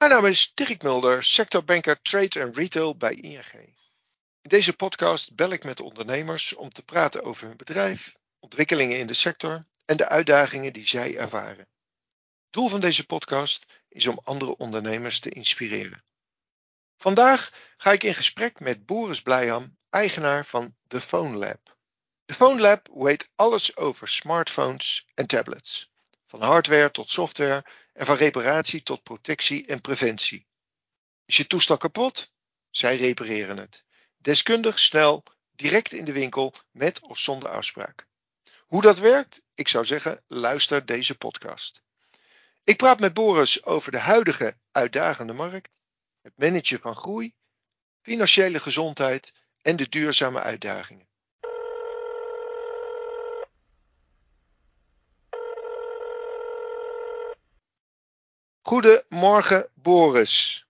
Mijn naam is Dirk Mulder, sectorbanker Trade and Retail bij ING. In deze podcast bel ik met ondernemers om te praten over hun bedrijf, ontwikkelingen in de sector en de uitdagingen die zij ervaren. Doel van deze podcast is om andere ondernemers te inspireren. Vandaag ga ik in gesprek met Boris Blijham, eigenaar van The Phone Lab. The Phone Lab weet alles over smartphones en tablets. Van hardware tot software en van reparatie tot protectie en preventie. Is je toestel kapot? Zij repareren het. Deskundig, snel, direct in de winkel met of zonder afspraak. Hoe dat werkt? Ik zou zeggen, luister deze podcast. Ik praat met Boris over de huidige uitdagende markt, het managen van groei, financiële gezondheid en de duurzame uitdagingen. Goedemorgen, Boris.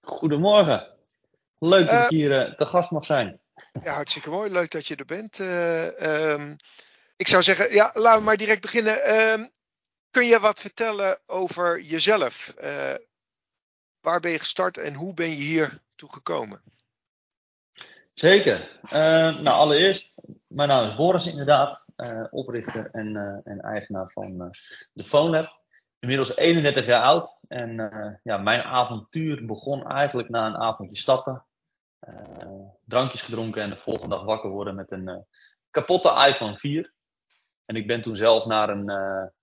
Goedemorgen. Leuk dat ik hier uh, te gast mag zijn. Ja, hartstikke mooi. Leuk dat je er bent. Uh, um, ik zou zeggen, ja, laten we maar direct beginnen. Um, kun je wat vertellen over jezelf? Uh, waar ben je gestart en hoe ben je hier toe gekomen? Zeker. nou, allereerst, mijn naam is Boris inderdaad. oprichter en, en eigenaar van de Phone Lab inmiddels 31 jaar oud. En uh, ja, mijn avontuur begon eigenlijk na een avondje stappen. Uh, drankjes gedronken en de volgende dag wakker worden met een uh, kapotte iPhone 4. En ik ben toen zelf naar een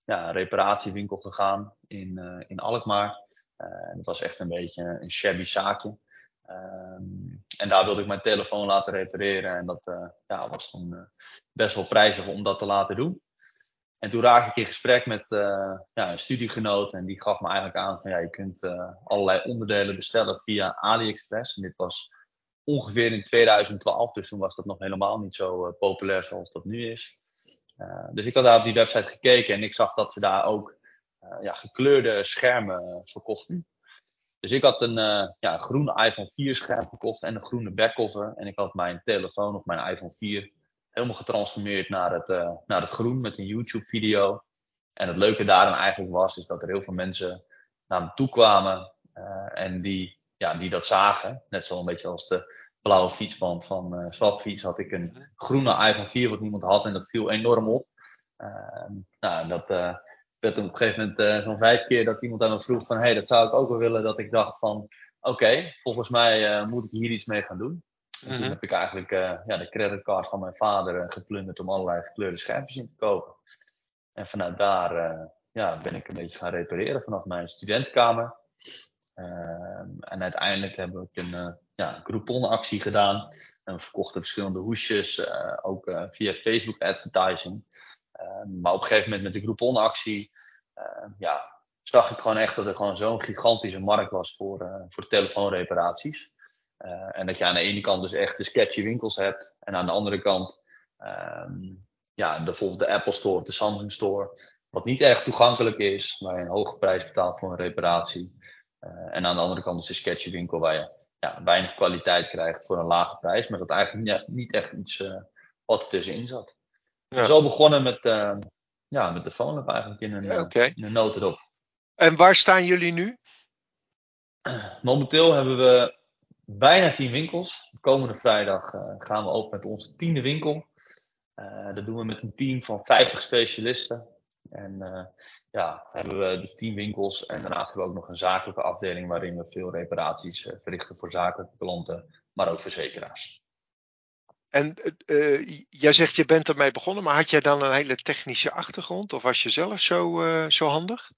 ja, reparatiewinkel gegaan in, in Alkmaar. dat was echt een beetje een shabby zaakje. Ehm, en daar wilde ik mijn telefoon laten repareren. En dat ja, was toen best wel prijzig om dat te laten doen. En toen raakte ik in gesprek met uh, ja, een studiegenoot en die gaf me eigenlijk aan van ja, je kunt uh, allerlei onderdelen bestellen via AliExpress. En dit was ongeveer in 2012, dus toen was dat nog helemaal niet zo uh, populair zoals dat nu is. dus ik had daar op die website gekeken en ik zag dat ze daar ook ja, gekleurde schermen verkochten. Dus ik had een ja, groene iPhone 4 scherm gekocht en een groene backcover. En ik had mijn telefoon of mijn iPhone 4 helemaal getransformeerd naar het, uh, naar het groen met een YouTube-video. En het leuke daarin eigenlijk was, is dat er heel veel mensen naar me toe kwamen uh, en die, ja, die dat zagen. Net zo'n beetje als de blauwe fietsband van uh, Swapfiets had ik een groene iPhone 4 wat niemand had en dat viel enorm op. Ehm, nou, dat werd op een gegeven moment zo'n vijf keer dat iemand aan me vroeg van, hé, hey, dat zou ik ook wel willen. Dat ik dacht van, oké, volgens mij moet ik hier iets mee gaan doen. En toen mhm. heb ik eigenlijk uh, ja, de creditcard van mijn vader uh, geplunderd om allerlei gekleurde schermpjes in te kopen. En vanuit daar uh, ja, ben ik een beetje gaan repareren vanaf mijn studentenkamer. Ehm, en uiteindelijk heb ik een ja, Groupon-actie gedaan. En we verkochten verschillende hoesjes, ook via Facebook advertising. Ehm, maar op een gegeven moment met de Groupon-actie ehm, ja, zag ik gewoon echt dat er gewoon zo'n gigantische markt was voor, voor telefoonreparaties. Uh, en dat je aan de ene kant dus echt de sketchy winkels hebt. En aan de andere kant um, ja, bijvoorbeeld de Apple Store of de Samsung Store. Wat niet echt toegankelijk is, waar je een hoge prijs betaalt voor een reparatie. Uh, en aan de andere kant is de sketchy winkel waar je ja, weinig kwaliteit krijgt voor een lage prijs. Maar dat eigenlijk niet echt iets uh, wat er tussenin zat. Ja. Zo begonnen met, ja, met de phone eigenlijk in een, ja, okay. in een notendop. En waar staan jullie nu? Momenteel hebben we bijna tien winkels. Komende vrijdag uh, gaan we open met onze tiende winkel. Uh, dat doen we met een team van 50 specialisten. En uh, ja, hebben we dus 10 winkels. En daarnaast hebben we ook nog een zakelijke afdeling waarin we veel reparaties verrichten voor zakelijke klanten, maar ook verzekeraars. En jij zegt je bent ermee begonnen, maar had jij dan een hele technische achtergrond? Of was je zelf zo, zo handig?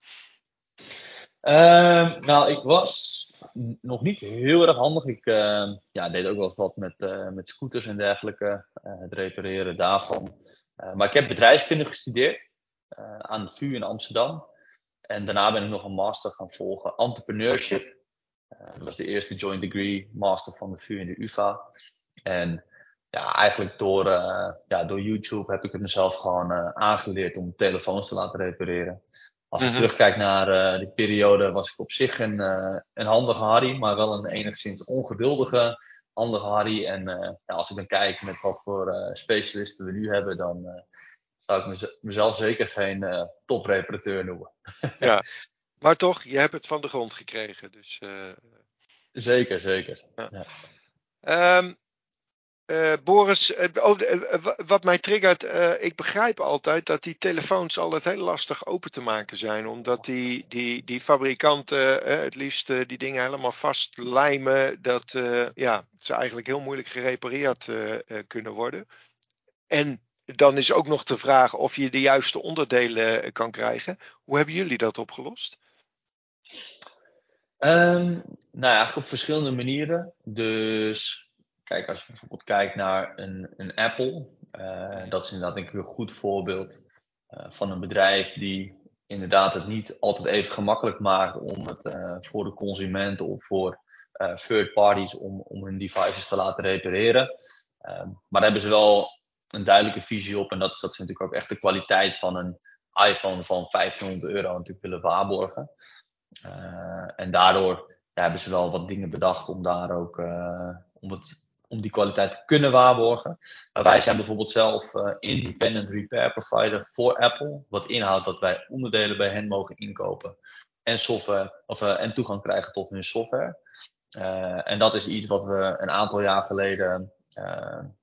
Ehm, nou, ik was nog niet heel erg handig. Ik uh, ja, deed ook wel eens wat met, uh, met scooters en dergelijke, uh, het repareren daarvan. maar ik heb bedrijfskunde gestudeerd aan de VU in Amsterdam. En daarna ben ik nog een master gaan volgen, entrepreneurship. dat was de eerste joint degree master van de VU en de UvA. En ja, eigenlijk door, ja, door YouTube heb ik het mezelf gewoon aangeleerd om telefoons te laten repareren. Als ik uh terugkijk naar uh, die periode, was ik op zich een, uh, een handige Harry, maar wel een enigszins ongeduldige handige Harry. En uh, ja, als ik dan kijk met wat voor specialisten we nu hebben, dan zou ik mezelf zeker geen topreparateur noemen. ja. Maar toch, je hebt het van de grond gekregen. Dus, Zeker, zeker. Ja. Ja. Ehm, eh, Boris, eh, de- eh, wa- wat mij triggert, ik begrijp altijd dat die telefoons altijd heel lastig open te maken zijn. Omdat die, die, die fabrikanten het liefst die dingen helemaal vastlijmen. Dat ja, ze eigenlijk heel moeilijk gerepareerd kunnen worden. En dan is ook nog de vraag of je de juiste onderdelen kan krijgen. Hoe hebben jullie dat opgelost? Ehm, nou ja, op verschillende manieren. Dus kijk, als je bijvoorbeeld kijkt naar een, een Apple, eh, dat is inderdaad ik een goed voorbeeld eh, van een bedrijf die inderdaad het niet altijd even gemakkelijk maakt om het eh, voor de consument of voor third parties om, om hun devices te laten repareren. Ehm, maar daar hebben ze wel een duidelijke visie op en dat is dat ze natuurlijk ook echt de kwaliteit van een iPhone van 1500 euro natuurlijk willen waarborgen. En daardoor hebben ze wel wat dingen bedacht om daar ook om, het, om die kwaliteit te kunnen waarborgen. Maar wij zijn bijvoorbeeld zelf uh, independent repair provider voor Apple. Wat inhoudt dat wij onderdelen bij hen mogen inkopen en, software, of, en toegang krijgen tot hun software. en dat is iets wat we een aantal jaar geleden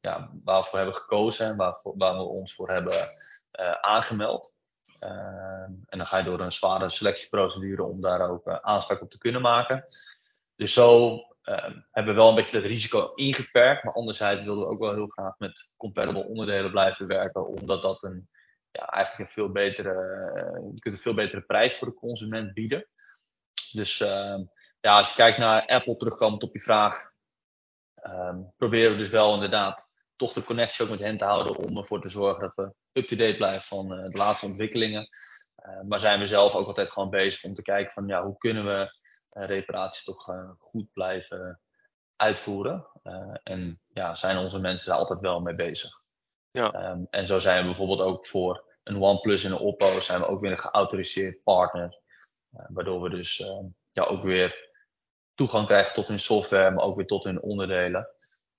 ja, waarvoor hebben gekozen en waarvoor, waar we ons voor hebben aangemeld. En dan ga je door een zware selectieprocedure om daar ook aanspraak op te kunnen maken. Dus zo uh, hebben we wel een beetje het risico ingeperkt. Maar anderzijds wilden we ook wel heel graag met compatible onderdelen blijven werken. Omdat dat een, ja, eigenlijk een veel betere, je kunt een veel betere prijs voor de consument bieden. Dus ja, als je kijkt naar Apple, terugkomend op je vraag. um, proberen we dus wel inderdaad toch de connectie ook met hen te houden om ervoor te zorgen dat we up-to-date blijven van uh, de laatste ontwikkelingen. Maar zijn we zelf ook altijd gewoon bezig om te kijken van ja, hoe kunnen we reparaties toch goed blijven uitvoeren. en ja, zijn onze mensen daar altijd wel mee bezig. Ja. Um, en zo zijn we bijvoorbeeld ook voor een OnePlus en een Oppo zijn we ook weer een geautoriseerd partner. waardoor we dus ja, ook weer toegang krijgen tot hun software, maar ook weer tot hun onderdelen.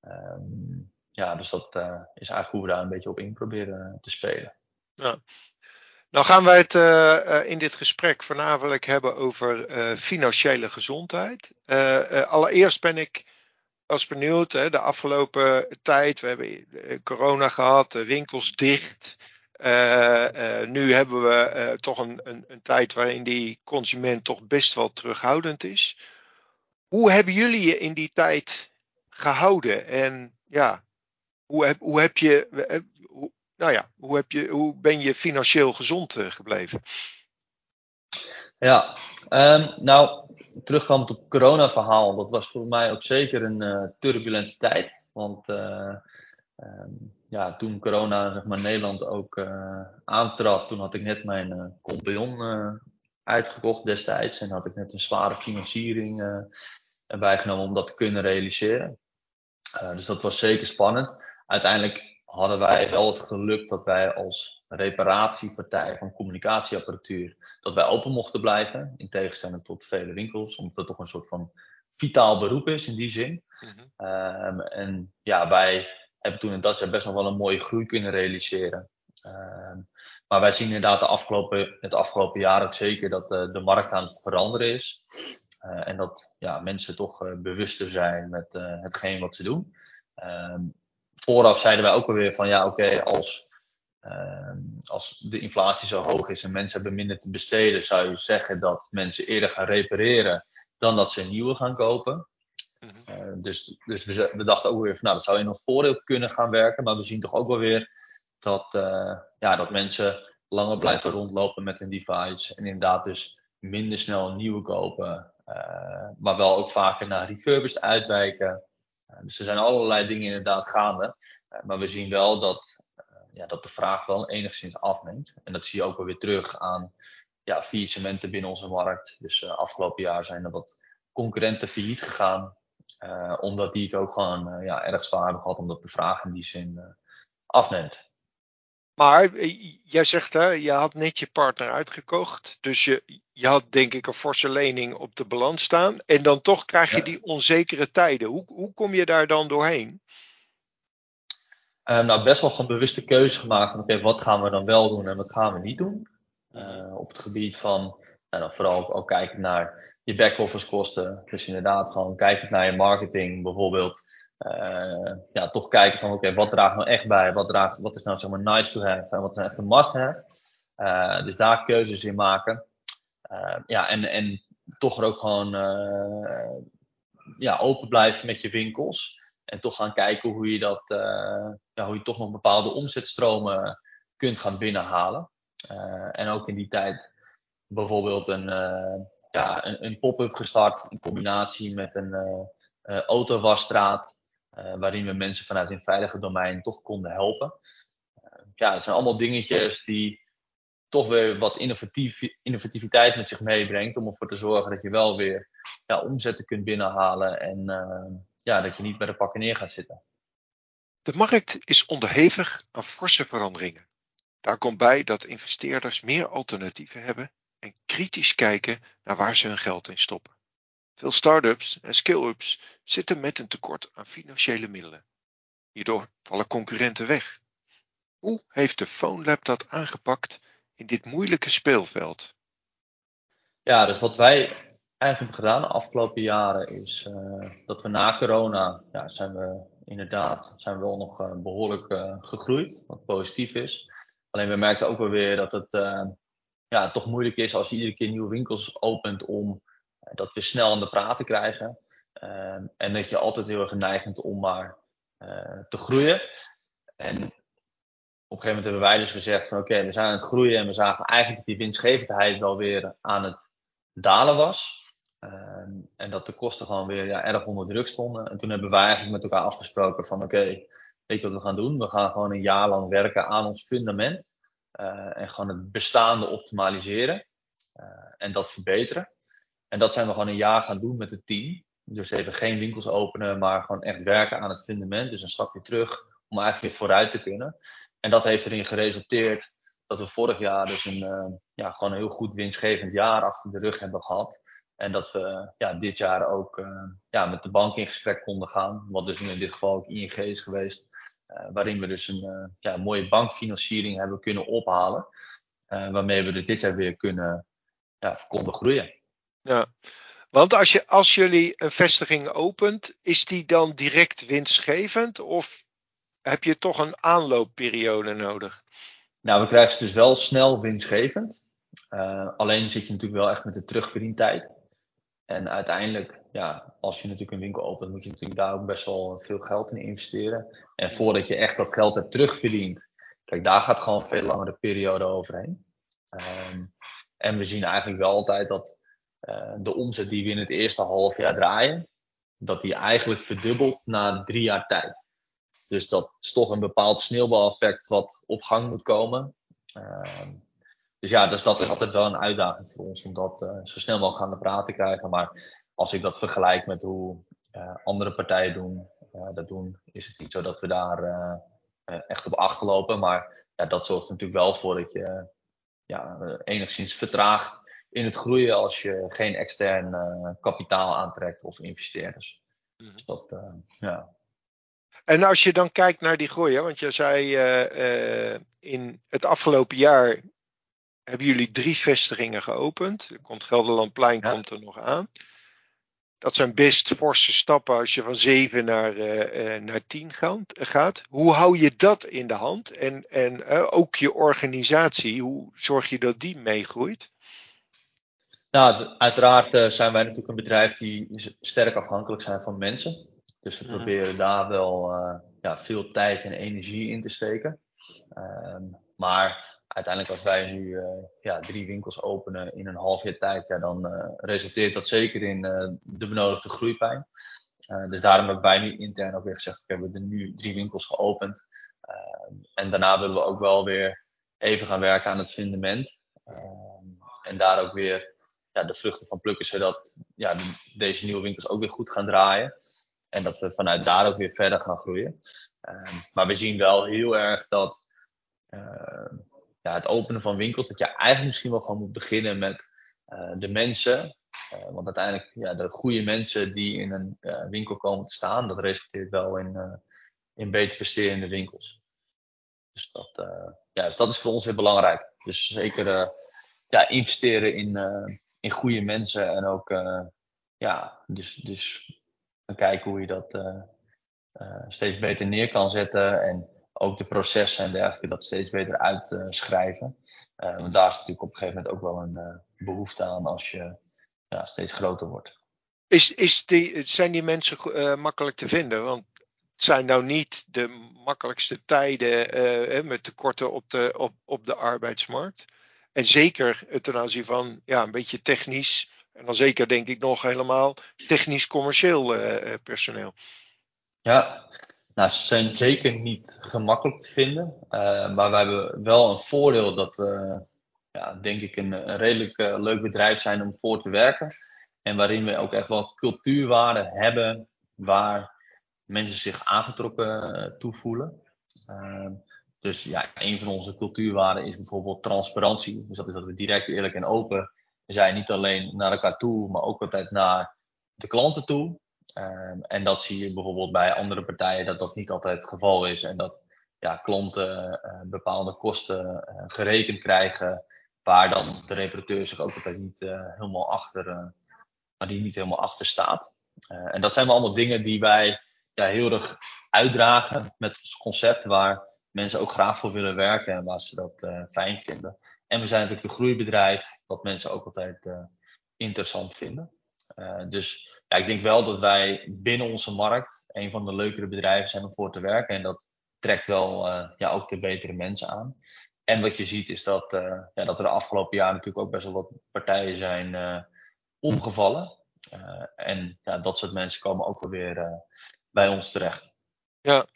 Um, ja, dus dat uh, is eigenlijk hoe we daar een beetje op in proberen te spelen. Ja. Nou gaan wij het uh, in dit gesprek voornamelijk hebben over uh, financiële gezondheid. allereerst ben ik als benieuwd, hè, de afgelopen tijd, we hebben corona gehad, winkels dicht. nu hebben we toch een, een, een tijd waarin die consument toch best wel terughoudend is. Hoe hebben jullie je in die tijd gehouden? En ja, hoe heb, hoe heb je, nou ja, hoe, heb je, hoe ben je financieel gezond gebleven? Ja, um, nou, terugkomend op het corona-verhaal, dat was voor mij ook zeker een uh, turbulente tijd. Want uh, um, ja, toen corona zeg maar, Nederland ook uh, aantrad, toen had ik net mijn compagnon uitgekocht destijds. En had ik net een zware financiering erbij genomen om dat te kunnen realiseren. dus dat was zeker spannend uiteindelijk hadden wij wel het geluk dat wij als reparatiepartij van communicatieapparatuur, dat wij open mochten blijven, in tegenstelling tot vele winkels, omdat het toch een soort van vitaal beroep is in die zin. Mm-hmm. Um, en ja, wij hebben toen in dat jaar best nog wel een mooie groei kunnen realiseren. Um, maar wij zien inderdaad de afgelopen, het afgelopen jaar ook zeker dat de, de markt aan het veranderen is. Uh, en dat ja, mensen toch uh, bewuster zijn met hetgeen wat ze doen. Um, vooraf zeiden wij ook alweer van ja, oké, okay, als, uh, als de inflatie zo hoog is en mensen hebben minder te besteden, zou je zeggen dat mensen eerder gaan repareren dan dat ze een nieuwe gaan kopen. Uh, dus dus we, we, dachten ook weer van nou, dat zou in ons voordeel kunnen gaan werken, maar we zien toch ook wel weer dat, uh, ja, dat mensen langer blijven rondlopen met hun device en inderdaad dus minder snel een nieuwe kopen, maar wel ook vaker naar refurbished uitwijken. Dus er zijn allerlei dingen inderdaad gaande. Maar we zien wel dat, ja, dat de vraag wel enigszins afneemt. En dat zie je ook wel weer terug aan ja, faillissementen binnen onze markt. Dus afgelopen jaar zijn er wat concurrenten failliet gegaan. Omdat die het ook gewoon ja, erg zwaar hebben gehad, omdat de vraag in die zin afneemt. Maar jij zegt, hè, je had net je partner uitgekocht. Dus je, je had denk ik een forse lening op de balans staan. En dan toch krijg je ja. die onzekere tijden. Hoe, hoe kom je daar dan doorheen? Uh, nou, best wel gewoon bewuste keuze gemaakt. Oké, okay, wat gaan we dan wel doen en wat gaan we niet doen? Uh, op het gebied van En dan vooral ook kijken naar je back-office kosten. Dus inderdaad gewoon kijken naar je marketing bijvoorbeeld. Uh, ja, toch kijken van oké, wat draagt nou echt bij? Wat, draagt, wat is nou zeg maar nice to have en wat is nou echt een must have? Uh, dus daar keuzes in maken. Uh, ja, en, en toch er ook gewoon ja, open blijven met je winkels. En toch gaan kijken hoe je, dat, ja, hoe je toch nog bepaalde omzetstromen kunt gaan binnenhalen. en ook in die tijd bijvoorbeeld een, ja, een, een pop-up gestart in combinatie met een autowasstraat. Uh, waarin we mensen vanuit hun veilige domein toch konden helpen. Uh, ja, dat zijn allemaal dingetjes die toch weer wat innovatief, innovativiteit met zich meebrengt. Om ervoor te zorgen dat je wel weer ja, omzetten kunt binnenhalen. En uh, ja, dat je niet bij de pakken neer gaat zitten. De markt is onderhevig aan forse veranderingen. Daar komt bij dat investeerders meer alternatieven hebben en kritisch kijken naar waar ze hun geld in stoppen. Veel start-ups en scale-ups zitten met een tekort aan financiële middelen. Hierdoor vallen concurrenten weg. Hoe heeft de PhoneLab dat aangepakt in dit moeilijke speelveld? Ja, dus wat wij eigenlijk hebben gedaan de afgelopen jaren is uh, dat we na corona ja, zijn we inderdaad zijn we wel nog uh, behoorlijk uh, gegroeid, wat positief is. Alleen we merkten ook wel weer dat het ja, toch moeilijk is als je iedere keer nieuwe winkels opent om dat we snel aan de praten krijgen. Ehm, en dat je altijd heel erg geneigd bent om maar uh, te groeien. En op een gegeven moment hebben wij dus gezegd van oké, we zijn aan het groeien en we zagen eigenlijk dat die winstgevendheid wel weer aan het dalen was. Um, en dat de kosten gewoon weer ja, erg onder druk stonden. En toen hebben wij eigenlijk met elkaar afgesproken van oké, weet je wat we gaan doen? We gaan gewoon een jaar lang werken aan ons fundament. Uh, en gewoon het bestaande optimaliseren. En dat verbeteren. En dat zijn we gewoon een jaar gaan doen met het team. Dus even geen winkels openen, maar gewoon echt werken aan het fundament. Dus een stapje terug om eigenlijk weer vooruit te kunnen. En dat heeft erin geresulteerd dat we vorig jaar dus een, uh, ja, gewoon een heel goed winstgevend jaar achter de rug hebben gehad. En dat we ja, dit jaar ook uh, ja, met de bank in gesprek konden gaan. Wat dus in dit geval ook ING is geweest. Uh, waarin we dus een ja, mooie bankfinanciering hebben kunnen ophalen. waarmee we dus dit jaar weer kunnen, ja, konden groeien. Ja, want als, je, als jullie een vestiging opent, is die dan direct winstgevend of heb je toch een aanloopperiode nodig? Nou, we krijgen ze dus wel snel winstgevend. Uh, alleen zit je natuurlijk wel echt met de terugverdientijd. En uiteindelijk, ja, als je natuurlijk een winkel opent, moet je natuurlijk daar ook best wel veel geld in investeren. En voordat je echt dat geld hebt terugverdiend, kijk, daar gaat gewoon een veel langere periode overheen. Um, en we zien eigenlijk wel altijd dat uh, de omzet die we in het eerste half jaar draaien, dat die eigenlijk verdubbelt na drie jaar tijd. Dus dat is toch een bepaald sneeuwbaleffect wat op gang moet komen. Uh, dus ja, dus dat is altijd wel een uitdaging voor ons om dat uh, zo snel mogelijk aan de praat te krijgen. Maar als ik dat vergelijk met hoe uh, andere partijen doen, dat doen, is het niet zo dat we daar echt op achterlopen. Maar ja, dat zorgt natuurlijk wel voor dat je ja, enigszins vertraagt in het groeien als je geen extern uh, kapitaal aantrekt of investeerders. Mm -hmm. dat, uh, ja. En als je dan kijkt naar die groei, hè, want je zei uh, in het afgelopen jaar hebben jullie drie vestigingen geopend. Komt Gelderlandplein ja. komt er nog aan. Dat zijn best forse stappen als je van 7 naar, naar 10 gaat. Hoe hou je dat in de hand? En, en ook je organisatie, hoe zorg je dat die meegroeit? Nou, uiteraard uh, zijn wij natuurlijk een bedrijf die sterk afhankelijk zijn van mensen. Dus we proberen daar wel uh, ja, veel tijd en energie in te steken. Um, maar uiteindelijk als wij nu uh, ja, drie winkels openen in een half jaar tijd, ja, dan resulteert dat zeker in de benodigde groeipijn. dus daarom hebben wij nu intern ook weer gezegd, we hebben er nu drie winkels geopend. Ehm, en daarna willen we ook wel weer even gaan werken aan het fundament. Ehm, en daar ook weer ja, de vruchten van plukken, zodat ja, deze nieuwe winkels ook weer goed gaan draaien. En dat we vanuit daar ook weer verder gaan groeien. Uh, maar we zien wel heel erg dat uh, ja, het openen van winkels, dat je eigenlijk misschien wel gewoon moet beginnen met uh, de mensen. Eh, want uiteindelijk, ja, de goede mensen die in een winkel komen te staan, dat resulteert wel in, in beter presterende winkels. Dus dat, ja, dus dat is voor ons heel belangrijk. Dus zeker ja, investeren in, in goede mensen en ook ja, dus, dus kijken hoe je dat steeds beter neer kan zetten en ook de processen en dergelijke dat steeds beter uitschrijven. want daar is natuurlijk op een gegeven moment ook wel een behoefte aan als je ja, steeds groter wordt. Is, is die, zijn die mensen makkelijk te vinden? Want het zijn nou niet de makkelijkste tijden met tekorten op de, op, op de arbeidsmarkt. En zeker ten aanzien van ja, een beetje technisch, en dan zeker denk ik nog helemaal technisch-commercieel uh, personeel. Ja, nou, ze zijn zeker niet gemakkelijk te vinden. maar we hebben wel een voordeel dat we, ja, denk ik, een, een redelijk leuk bedrijf zijn om voor te werken. En waarin we ook echt wel cultuurwaarden hebben waar mensen zich aangetrokken uh, toe voelen. Uh, dus ja, een van onze cultuurwaarden is bijvoorbeeld transparantie. Dus dat is dat we direct, eerlijk en open zijn. Niet alleen naar elkaar toe, maar ook altijd naar de klanten toe. Uh, en dat zie je bijvoorbeeld bij andere partijen dat dat niet altijd het geval is. En dat ja, klanten uh, bepaalde kosten uh, gerekend krijgen. Waar dan de reparateur zich ook altijd niet helemaal achter die niet helemaal achter staat. En dat zijn wel allemaal dingen die wij ja, heel erg uitdragen met ons concept, waar mensen ook graag voor willen werken en waar ze dat uh, fijn vinden. En we zijn natuurlijk een groeibedrijf, wat mensen ook altijd uh, interessant vinden. dus ja, ik denk wel dat wij binnen onze markt een van de leukere bedrijven zijn om voor te werken. En dat trekt wel ja, ook de betere mensen aan. En wat je ziet is dat, ja, dat er de afgelopen jaren natuurlijk ook best wel wat partijen zijn omgevallen. En ja, dat soort mensen komen ook wel weer bij ons terecht. Ja,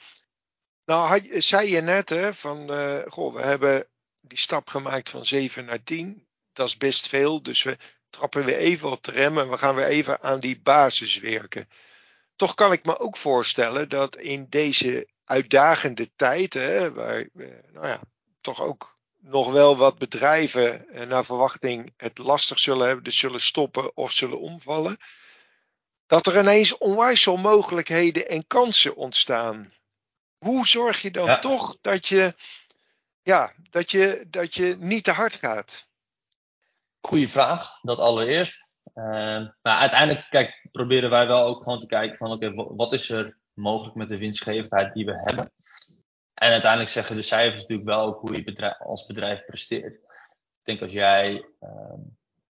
nou zei je net hè, van, uh, goh, we hebben die stap gemaakt van 7 naar 10. Dat is best veel, dus we trappen weer even op de rem en we gaan weer even aan die basis werken. Toch kan ik me ook voorstellen dat in deze uitdagende tijd, hè, waar nou ja, toch ook nog wel wat bedrijven eh, naar verwachting het lastig zullen hebben, dus zullen stoppen of zullen omvallen. Dat er ineens onwijs veel mogelijkheden en kansen ontstaan. Hoe zorg je dan toch dat je, ja, dat, je, dat je niet te hard gaat? Goeie vraag, dat allereerst. Uh, nou, uiteindelijk kijk, proberen wij wel ook gewoon te kijken van oké, wat is er mogelijk met de winstgevendheid die we hebben. En uiteindelijk zeggen de cijfers natuurlijk wel ook hoe je bedrijf, als bedrijf presteert. Ik denk als jij uh,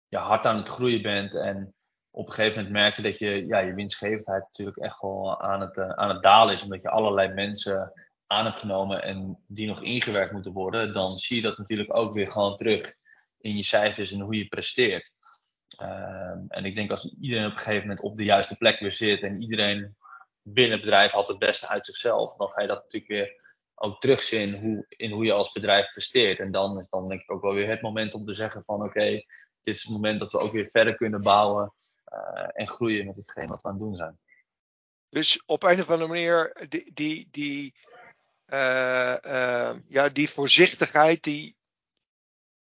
ja, hard aan het groeien bent en op een gegeven moment merken dat je, ja, je winstgevendheid natuurlijk echt wel aan het, uh, aan het dalen is. Omdat je allerlei mensen aan hebt genomen en die nog ingewerkt moeten worden. Dan zie je dat natuurlijk ook weer gewoon terug in je cijfers en hoe je presteert. Uh, en ik denk als iedereen op een gegeven moment op de juiste plek weer zit en iedereen binnen het bedrijf had het beste uit zichzelf, dan ga je dat natuurlijk weer ook terugzien hoe, in hoe je als bedrijf presteert. En dan is dan denk ik ook wel weer het moment om te zeggen van oké, dit is het moment dat we ook weer verder kunnen bouwen en groeien met hetgeen wat we aan het doen zijn. Dus op een of andere manier die, die, die, uh, uh, ja, die voorzichtigheid, die,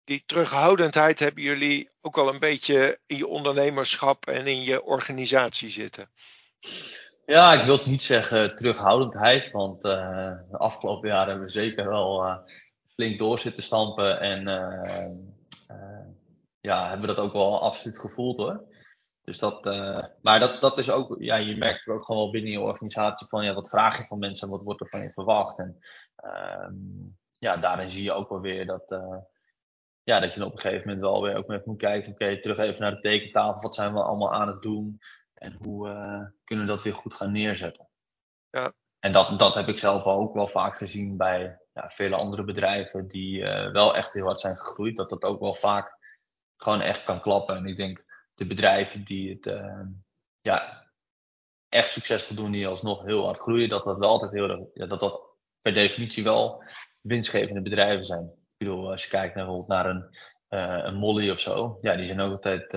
die terughoudendheid hebben jullie ook al een beetje in je ondernemerschap en in je organisatie zitten. Ja, ik wil het niet zeggen terughoudendheid, want uh, de afgelopen jaren hebben we zeker wel uh, flink door zitten stampen en uh, ja, hebben we dat ook wel absoluut gevoeld hoor. Dus dat, maar dat, dat is ook, ja, je merkt ook gewoon wel binnen je organisatie van ja, wat vraag je van mensen en wat wordt er van je verwacht. En ehm, ja, daarin zie je ook wel weer dat, ja, dat je op een gegeven moment wel weer ook met moet kijken, oké, terug even naar de tekentafel, wat zijn we allemaal aan het doen? En hoe uh, kunnen we dat weer goed gaan neerzetten? Ja. En dat, dat heb ik zelf ook wel vaak gezien bij ja, vele andere bedrijven die wel echt heel hard zijn gegroeid. Dat dat ook wel vaak gewoon echt kan klappen. En ik denk de bedrijven die het uh, ja, echt succesvol doen, die alsnog heel hard groeien, dat dat wel altijd heel ja, dat dat per definitie wel winstgevende bedrijven zijn. Ik bedoel, als je kijkt naar, bijvoorbeeld naar een, een Molly of zo, ja, die zijn ook altijd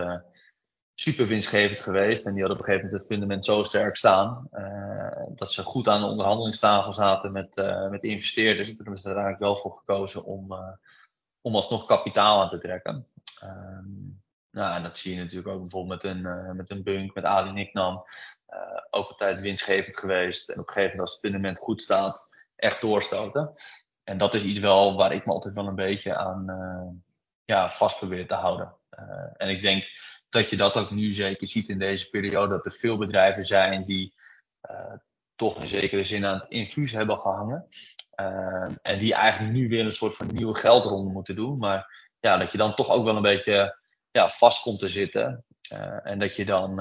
super winstgevend geweest. En die hadden op een gegeven moment het fundament zo sterk staan. Uh, dat ze goed aan de onderhandelingstafel zaten met, uh, met investeerders. En toen hebben ze er eigenlijk wel voor gekozen om, uh, om alsnog kapitaal aan te trekken. Ehm, nou, en dat zie je natuurlijk ook bijvoorbeeld met een, met een bunk, met Ali Niknam. ook altijd winstgevend geweest. En op een gegeven moment als het fundament goed staat, echt doorstoten. En dat is iets wel waar ik me altijd wel een beetje aan, ja, vast probeert te houden. en ik denk dat je dat ook nu zeker ziet in deze periode, dat er veel bedrijven zijn die toch in zekere zin aan het infuus hebben gehangen. en die eigenlijk nu weer een soort van nieuwe geldronde moeten doen. Maar ja, dat je dan toch ook wel een beetje ja, vast komt te zitten. en dat je dan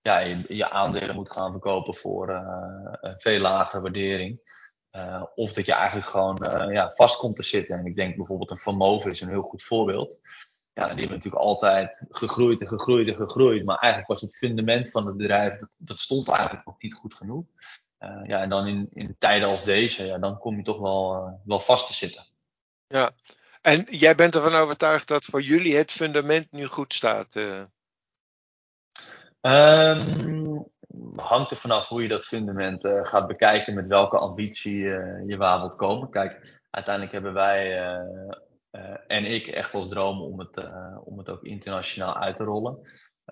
ja, je, aandelen moet gaan verkopen voor uh, een veel lagere waardering. Of dat je eigenlijk gewoon ja, vast komt te zitten. En ik denk bijvoorbeeld een Vermogen is een heel goed voorbeeld. Ja, die hebben natuurlijk altijd gegroeid en gegroeid en gegroeid. Maar eigenlijk was het fundament van het bedrijf, dat, dat stond eigenlijk nog niet goed genoeg. ja, en dan in, in tijden als deze, ja, dan kom je toch wel, wel vast te zitten. Ja, en jij bent ervan overtuigd dat voor jullie het fundament nu goed staat? Um, hangt er vanaf hoe je dat fundament uh, gaat bekijken, met welke ambitie uh, je waar wilt komen. Kijk, uiteindelijk hebben wij uh, en ik echt als droom om het, om het ook internationaal uit te rollen.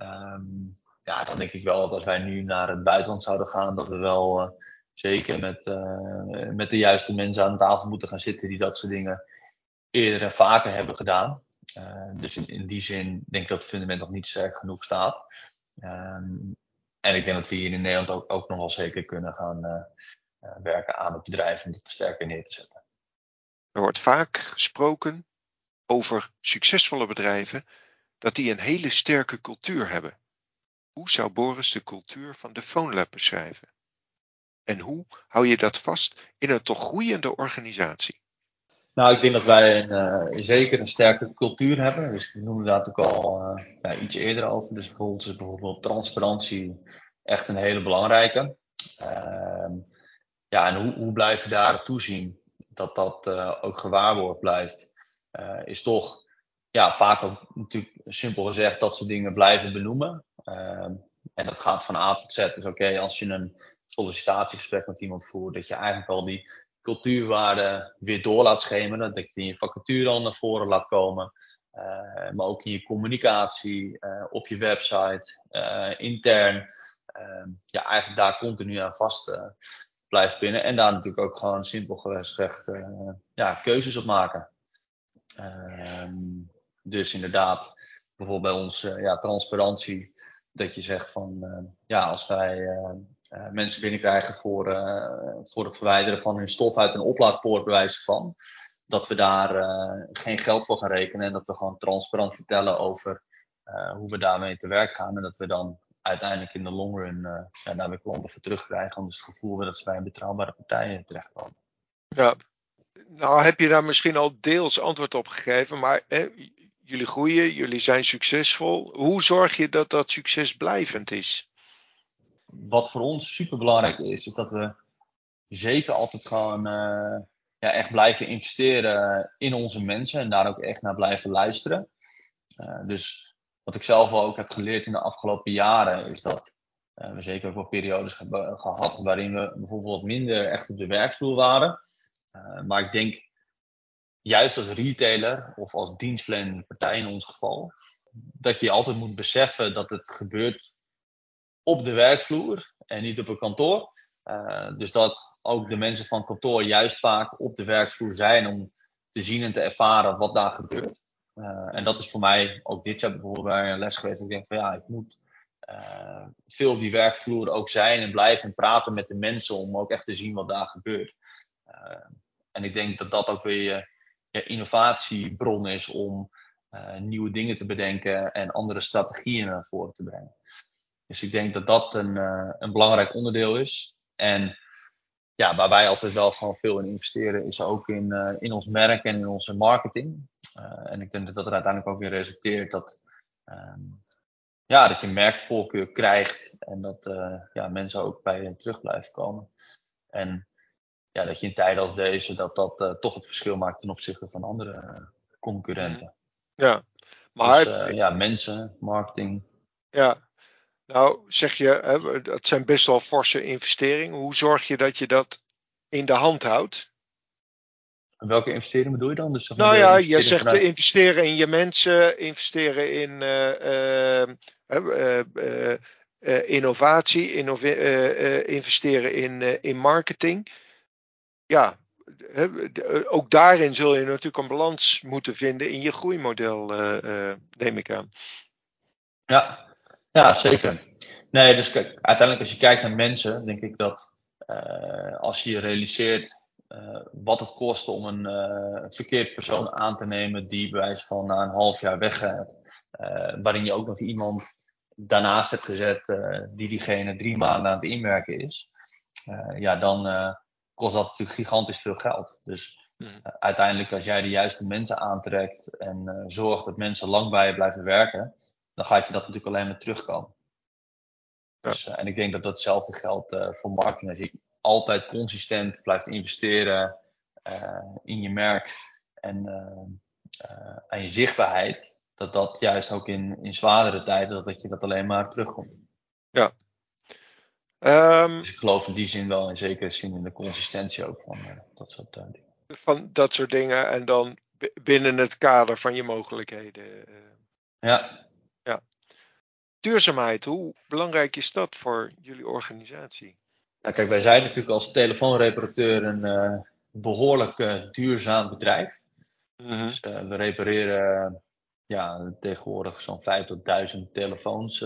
Um, ja, dan denk ik wel dat als wij nu naar het buitenland zouden gaan, dat we wel zeker met, met de juiste mensen aan tafel moeten gaan zitten die dat soort dingen eerder en vaker hebben gedaan. dus in, in die zin denk ik dat het fundament nog niet sterk genoeg staat. Um, en ik denk dat we hier in Nederland ook, ook nog wel zeker kunnen gaan uh, uh, werken aan het bedrijf om het sterker neer te zetten. Er wordt vaak gesproken over succesvolle bedrijven dat die een hele sterke cultuur hebben. Hoe zou Boris de cultuur van de PhoneLab beschrijven? En hoe hou je dat vast in een toch groeiende organisatie? Nou, ik denk dat wij een, uh, zeker een sterke cultuur hebben. Dus we noemen daar ook al uh, ja, iets eerder over. Dus voor ons is bijvoorbeeld transparantie echt een hele belangrijke. Uh, ja, en hoe, hoe blijf je daar toezien dat dat uh, ook gewaarborgd blijft? is toch ja, vaak ook natuurlijk simpel gezegd dat ze dingen blijven benoemen. Ehm, en dat gaat van A tot Z. Dus oké, als je een sollicitatiegesprek met iemand voert, dat je eigenlijk al die cultuurwaarden weer door laat schemeren. Dat je in je vacature al naar voren laat komen. Uh, maar ook in je communicatie, uh, op je website, uh, intern. Ehm, ja, eigenlijk daar continu aan vast blijft pinnen. En daar natuurlijk ook gewoon simpel gezegd ja, keuzes op maken. Ehm, dus inderdaad, bijvoorbeeld bij ons ja, transparantie. Dat je zegt van ja, als wij uh, mensen binnenkrijgen voor, uh, voor het verwijderen van hun stof uit een oplaadpoort, bewijs van. Dat we daar uh, geen geld voor gaan rekenen en dat we gewoon transparant vertellen over hoe we daarmee te werk gaan. En dat we dan uiteindelijk in de long run daar weer klanten voor terugkrijgen. Dus het gevoel dat ze bij een betrouwbare partij terechtkomen. Ja, nou heb je daar misschien al deels antwoord op gegeven, maar hè, jullie groeien, jullie zijn succesvol. Hoe zorg je dat dat succes blijvend is? Wat voor ons super belangrijk is, is dat we zeker altijd gewoon uh, ja, echt blijven investeren in onze mensen en daar ook echt naar blijven luisteren. Uh, dus wat ik zelf ook heb geleerd in de afgelopen jaren, is dat uh, we zeker ook wel periodes hebben gehad waarin we bijvoorbeeld minder echt op de werkvloer waren. maar ik denk juist als retailer of als dienstverlenende partij in ons geval, dat je altijd moet beseffen dat het gebeurt op de werkvloer en niet op een kantoor. Uh, dus dat ook de mensen van kantoor juist vaak op de werkvloer zijn om te zien en te ervaren wat daar gebeurt. Uh, en dat is voor mij ook dit jaar bijvoorbeeld bij een les geweest. Ik denk van ja, ik moet uh, veel op die werkvloer ook zijn en blijven en praten met de mensen om ook echt te zien wat daar gebeurt. en ik denk dat dat ook weer je innovatiebron is om nieuwe dingen te bedenken en andere strategieën naar voren te brengen. Dus ik denk dat dat een, uh, een belangrijk onderdeel is. En ja, waar wij altijd wel gewoon veel in investeren, is ook in, uh, in ons merk en in onze marketing. Uh, en ik denk dat dat er uiteindelijk ook weer resulteert dat, um, ja, dat je merkvoorkeur krijgt en dat ja, mensen ook bij je terug blijven komen. En ja, dat je in tijden als deze, dat dat toch het verschil maakt ten opzichte van andere concurrenten. Ja, maar. Dus, ja, mensen, marketing. Ja, nou, zeg je, dat zijn best wel forse investeringen. Hoe zorg je dat je dat in de hand houdt? Welke investeringen bedoel je dan? Dus nou ja, je zegt vanuit... investeren in je mensen, investeren in uh, uh, uh, innovatie, innove investeren in, in marketing. Ja, ook daarin zul je natuurlijk een balans moeten vinden in je groeimodel, neem ik aan. Ja, ja zeker. Nee, dus kijk, uiteindelijk als je kijkt naar mensen, denk ik dat als je realiseert wat het kost om een uh, verkeerd persoon aan te nemen die bij wijze van na een half jaar weggaat, waarin je ook nog iemand daarnaast hebt gezet die diegene drie maanden aan het inwerken is, ja, dan kost dat natuurlijk gigantisch veel geld. Dus mm. uiteindelijk als jij de juiste mensen aantrekt en zorgt dat mensen lang bij je blijven werken, dan gaat je dat natuurlijk alleen maar terugkomen. Ja. Dus, en ik denk dat datzelfde geldt voor marketing. Als je altijd consistent blijft investeren in je merk en aan je zichtbaarheid, dat dat juist ook in, in zwaardere tijden, dat, dat je dat alleen maar terugkomt. Ja. Um, dus ik geloof in die zin wel in zekere zin in de consistentie ook van uh, dat soort uh, dingen. Van dat soort dingen en dan binnen het kader van je mogelijkheden. Uh. Ja. Duurzaamheid, hoe belangrijk is dat voor jullie organisatie? Ja, kijk, wij zijn natuurlijk als telefoonreparateur een behoorlijk duurzaam bedrijf. -hmm. Dus we repareren ja, tegenwoordig zo'n 5 tot 1000 telefoons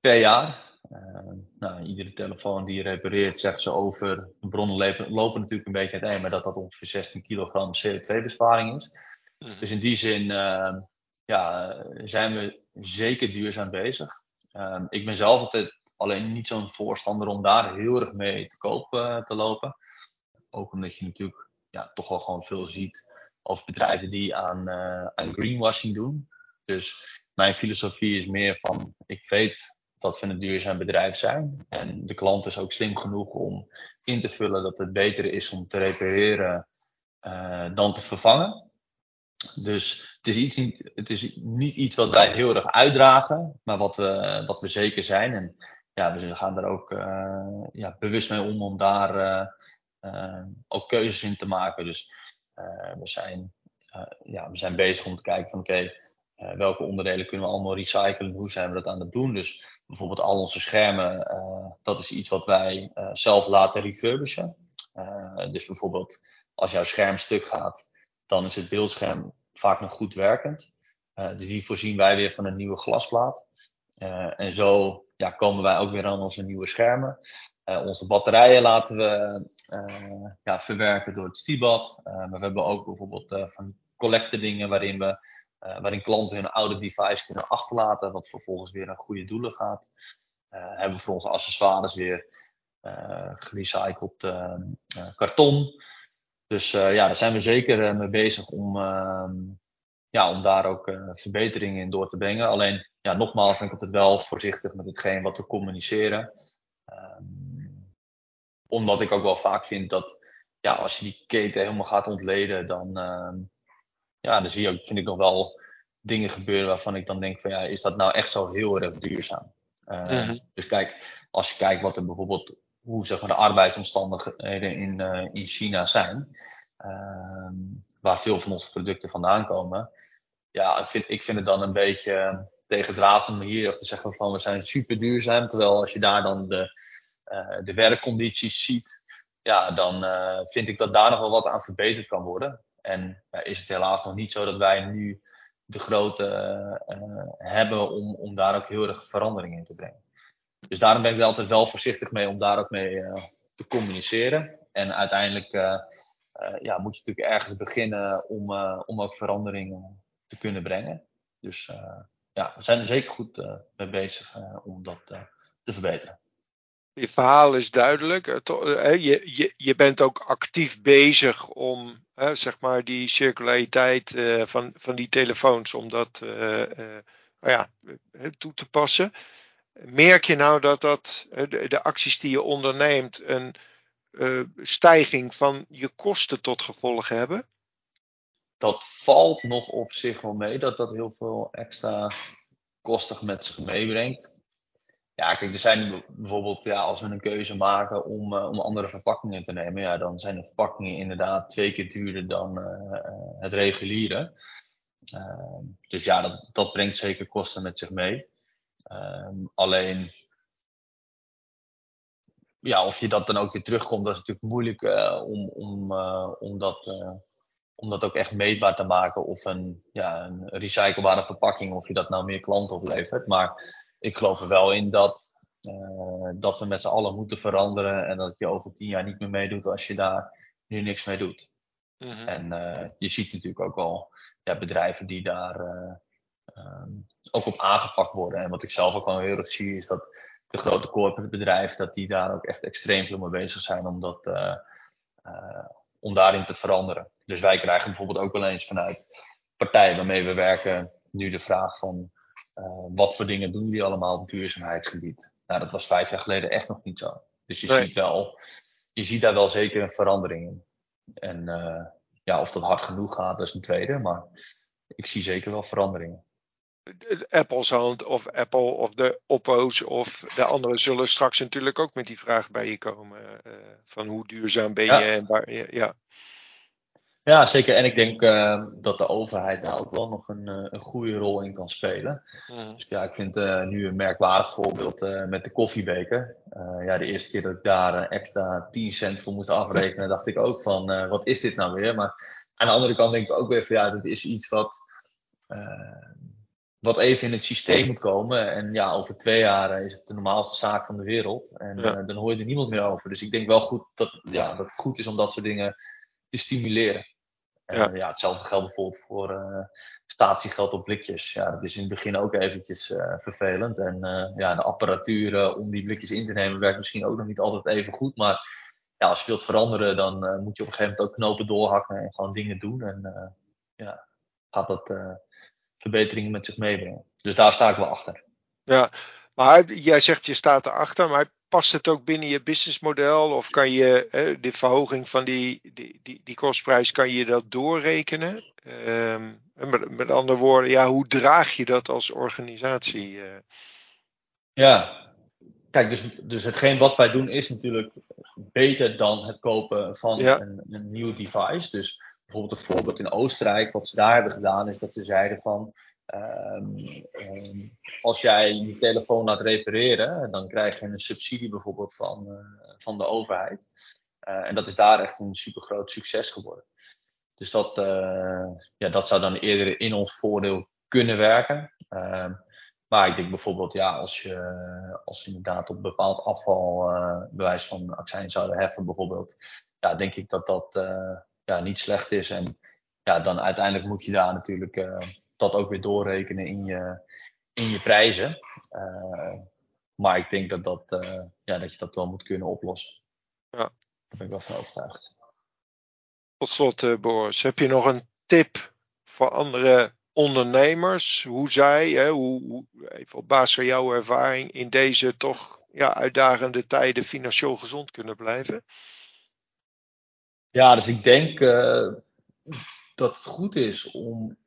per jaar. Nou, iedere telefoon die je repareert, zegt ze over. De bronnen lopen, natuurlijk een beetje uiteen, maar dat dat ongeveer 16 kilogram CO2-besparing is. Mm. Dus in die zin ja, zijn we zeker duurzaam bezig. Ehm, ik ben zelf altijd alleen niet zo'n voorstander om daar heel erg mee te koop te lopen. Ook omdat je natuurlijk ja, toch wel gewoon veel ziet of bedrijven die aan, uh, aan greenwashing doen. Dus mijn filosofie is meer van, ik weet dat we een duurzaam bedrijf zijn. En de klant is ook slim genoeg om in te vullen dat het beter is om te repareren uh, dan te vervangen. Dus het is, iets niet, het is niet iets wat wij heel erg uitdragen, maar wat we, wat we zeker zijn. En ja, we gaan er ook uh, ja, bewust mee om om daar uh, ook keuzes in te maken. Dus eh, we, zijn, eh, ja, we zijn bezig om te kijken van oké, eh, welke onderdelen kunnen we allemaal recyclen? Hoe zijn we dat aan het doen? Dus bijvoorbeeld al onze schermen, dat is iets wat wij zelf laten refurbishen. dus bijvoorbeeld als jouw scherm stuk gaat, dan is het beeldscherm vaak nog goed werkend. dus die voorzien wij weer van een nieuwe glasplaat. en zo ja, komen wij ook weer aan onze nieuwe schermen. Uh, onze batterijen laten we ja, verwerken door het Stibad. Maar we hebben ook bijvoorbeeld van collecte dingen waarin, we, waarin klanten hun oude device kunnen achterlaten, wat vervolgens weer naar goede doelen gaat. hebben we voor onze accessoires weer gerecycled karton. Dus ja, daar zijn we zeker mee bezig om, ehm, ja, om daar ook verbeteringen in door te brengen. Alleen, ja, nogmaals ben ik altijd wel voorzichtig met hetgeen wat we communiceren. Ehm, omdat ik ook wel vaak vind dat ja, als je die keten helemaal gaat ontleden, dan, uh, ja, dan zie je ook, vind ik nog wel dingen gebeuren waarvan ik dan denk van ja, is dat nou echt zo heel erg duurzaam? Uh, Dus kijk, als je kijkt wat er bijvoorbeeld, hoe zeg maar de arbeidsomstandigheden in, uh, in China zijn, ehm, waar veel van onze producten vandaan komen. Ja, ik vind, ik vind het dan een beetje tegen om hier te zeggen van we zijn super duurzaam. Terwijl als je daar dan de, uh, de werkcondities ziet, ja, dan uh, vind ik dat daar nog wel wat aan verbeterd kan worden. En uh, is het helaas nog niet zo dat wij nu de grootte hebben om, om daar ook heel erg verandering in te brengen. Dus daarom ben ik altijd wel voorzichtig mee om daar ook mee te communiceren. En uiteindelijk ja, moet je natuurlijk ergens beginnen om, om ook veranderingen te kunnen brengen. Dus ja, we zijn er zeker goed mee bezig om dat te verbeteren. Je verhaal is duidelijk. Je, je, je bent ook actief bezig om zeg maar die circulariteit eh, van, van die telefoons om dat uh, ja, toe te passen. Merk je nou dat, dat de, acties die je onderneemt een stijging van je kosten tot gevolg hebben? Dat valt nog op zich wel mee, dat dat heel veel extra kostig met zich meebrengt. Ja, kijk, er zijn bijvoorbeeld, ja, als we een keuze maken om, uh, om andere verpakkingen te nemen, ja, dan zijn de verpakkingen inderdaad twee keer duurder dan uh, het reguliere. Dus ja, dat, dat brengt zeker kosten met zich mee. Ehm, alleen, ja, of je dat dan ook weer terugkomt, dat is natuurlijk moeilijk uh, om, om, uh, om, dat, uh, om dat ook echt meetbaar te maken. Of een, ja, een recyclebare verpakking, of je dat nou meer klanten oplevert. Maar ik geloof er wel in dat, dat we met z'n allen moeten veranderen. En dat je over tien jaar niet meer meedoet als je daar nu niks mee doet. Mm-hmm. En je ziet natuurlijk ook wel ja, bedrijven die daar um, ook op aangepakt worden. En wat ik zelf ook wel heel erg zie, is dat de grote corporate bedrijven, dat die daar ook echt extreem veel mee bezig zijn om, dat, uh, uh, om daarin te veranderen. Dus wij krijgen bijvoorbeeld ook wel eens vanuit partijen waarmee we werken nu de vraag van uh, wat voor dingen doen die allemaal op duurzaamheidsgebied? Nou, dat was vijf jaar geleden echt nog niet zo. Dus je, nee. ziet, wel, je ziet daar wel zeker een verandering in. En ja, of dat hard genoeg gaat, dat is een tweede. Maar ik zie zeker wel veranderingen. Apple's hand of Apple of de Oppo's of de anderen zullen straks natuurlijk ook met die vraag bij je komen. Uh, van hoe duurzaam ben je ja. en waar, ja. Ja, zeker. En ik denk uh, dat de overheid daar ook wel nog een, uh, een goede rol in kan spelen. Mm. Dus ja, ik vind nu een merkwaardig voorbeeld met de koffiebeker. ja, de eerste keer dat ik daar extra 10 cent voor moest afrekenen, dacht ik ook van wat is dit nou weer? Maar aan de andere kant denk ik ook weer van ja, dit is iets wat wat even in het systeem moet komen. En ja, over twee jaar is het de normaalste zaak van de wereld. En ja. uh, dan hoor je er niemand meer over. Dus ik denk wel goed dat, ja, dat het goed is om dat soort dingen te stimuleren. En ja, ja hetzelfde geldt bijvoorbeeld voor uh, statiegeld op blikjes. Ja, dat is in het begin ook eventjes uh, vervelend. En ja, de apparatuur om die blikjes in te nemen werkt misschien ook nog niet altijd even goed. Maar ja, als je wilt veranderen, dan moet je op een gegeven moment ook knopen doorhakken en gewoon dingen doen. En ja, gaat dat verbeteringen met zich meebrengen. Dus daar sta ik wel achter. Ja, maar jij zegt je staat erachter, maar past het ook binnen je businessmodel? Of kan je de verhoging van die, die, die, die kostprijs, kan je dat doorrekenen? Um, met, met andere woorden, ja, hoe draag je dat als organisatie? Uh? Ja, kijk, dus, dus hetgeen wat wij doen is natuurlijk beter dan het kopen van ja. een, een nieuw device. Dus bijvoorbeeld een voorbeeld in Oostenrijk, wat ze daar hebben gedaan, is dat ze zeiden van. Um, um, als jij je telefoon laat repareren, dan krijg je een subsidie bijvoorbeeld van, uh, van de overheid. Uh, en dat is daar echt een super groot succes geworden. Dus dat, uh, ja, dat zou dan eerder in ons voordeel kunnen werken. Ehm, maar ik denk bijvoorbeeld, ja, als je als inderdaad op bepaald afval bewijs van accijns zouden heffen, bijvoorbeeld, ja, denk ik dat dat ja, niet slecht is. En ja, dan uiteindelijk moet je daar natuurlijk uh, dat ook weer doorrekenen in je, in je prijzen. Uh, maar ik denk dat, dat, uh, ja, dat je dat wel moet kunnen oplossen. Ja. Daar ben ik wel van overtuigd. Tot slot, Boris, heb je nog een tip voor andere ondernemers? Hoe zij, hè, hoe, hoe, even op basis van jouw ervaring, in deze toch ja, uitdagende tijden financieel gezond kunnen blijven? Ja, dus ik denk uh, dat het goed is om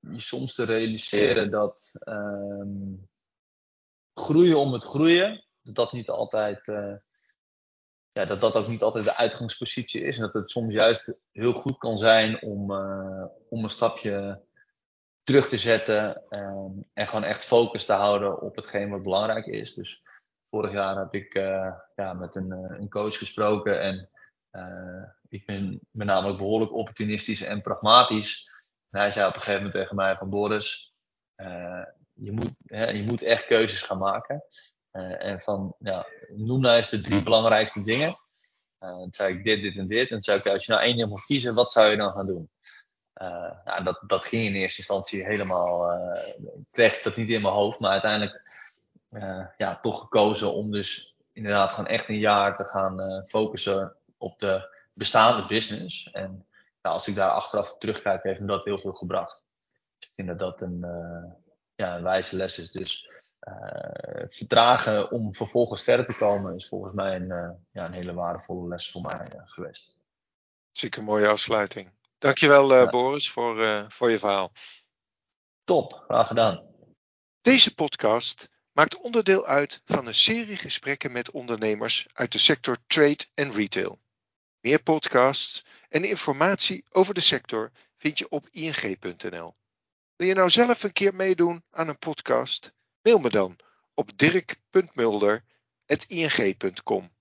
je soms te realiseren dat um, groeien om het groeien, dat dat niet altijd, uh, ja, dat dat ook niet altijd de uitgangspositie is. En dat het soms juist heel goed kan zijn om, uh, om een stapje terug te zetten um, en gewoon echt focus te houden op hetgeen wat belangrijk is. Dus vorig jaar heb ik ja, met een, een coach gesproken en ik ben met name ook behoorlijk opportunistisch en pragmatisch. En hij zei op een gegeven moment tegen mij van Boris, uh, je, moet, hè, je moet echt keuzes gaan maken. Uh, en van, ja, noem nou eens de drie belangrijkste dingen. dan zei ik dit, dit en dit. En dan zei ik, als je nou één ding moet kiezen, wat zou je dan gaan doen? nou, dat, dat ging in eerste instantie helemaal, ik kreeg dat niet in mijn hoofd, maar uiteindelijk ja, toch gekozen om dus inderdaad gewoon echt een jaar te gaan focussen op de bestaande business. En als ik daar achteraf terugkijk, heeft me dat heel veel gebracht. Dus ik vind dat dat een, uh, ja, een wijze les is. Dus uh, vertragen om vervolgens verder te komen is volgens mij een, uh, ja, een hele waardevolle les voor mij geweest. Zeker mooie afsluiting. Dankjewel ja. Boris voor, voor je verhaal. Top, graag gedaan. Deze podcast maakt onderdeel uit van een serie gesprekken met ondernemers uit de sector trade en retail. Meer podcasts en informatie over de sector vind je op ing.nl. Wil je nou zelf een keer meedoen aan een podcast? Mail me dan op dirk.mulder.ing.com.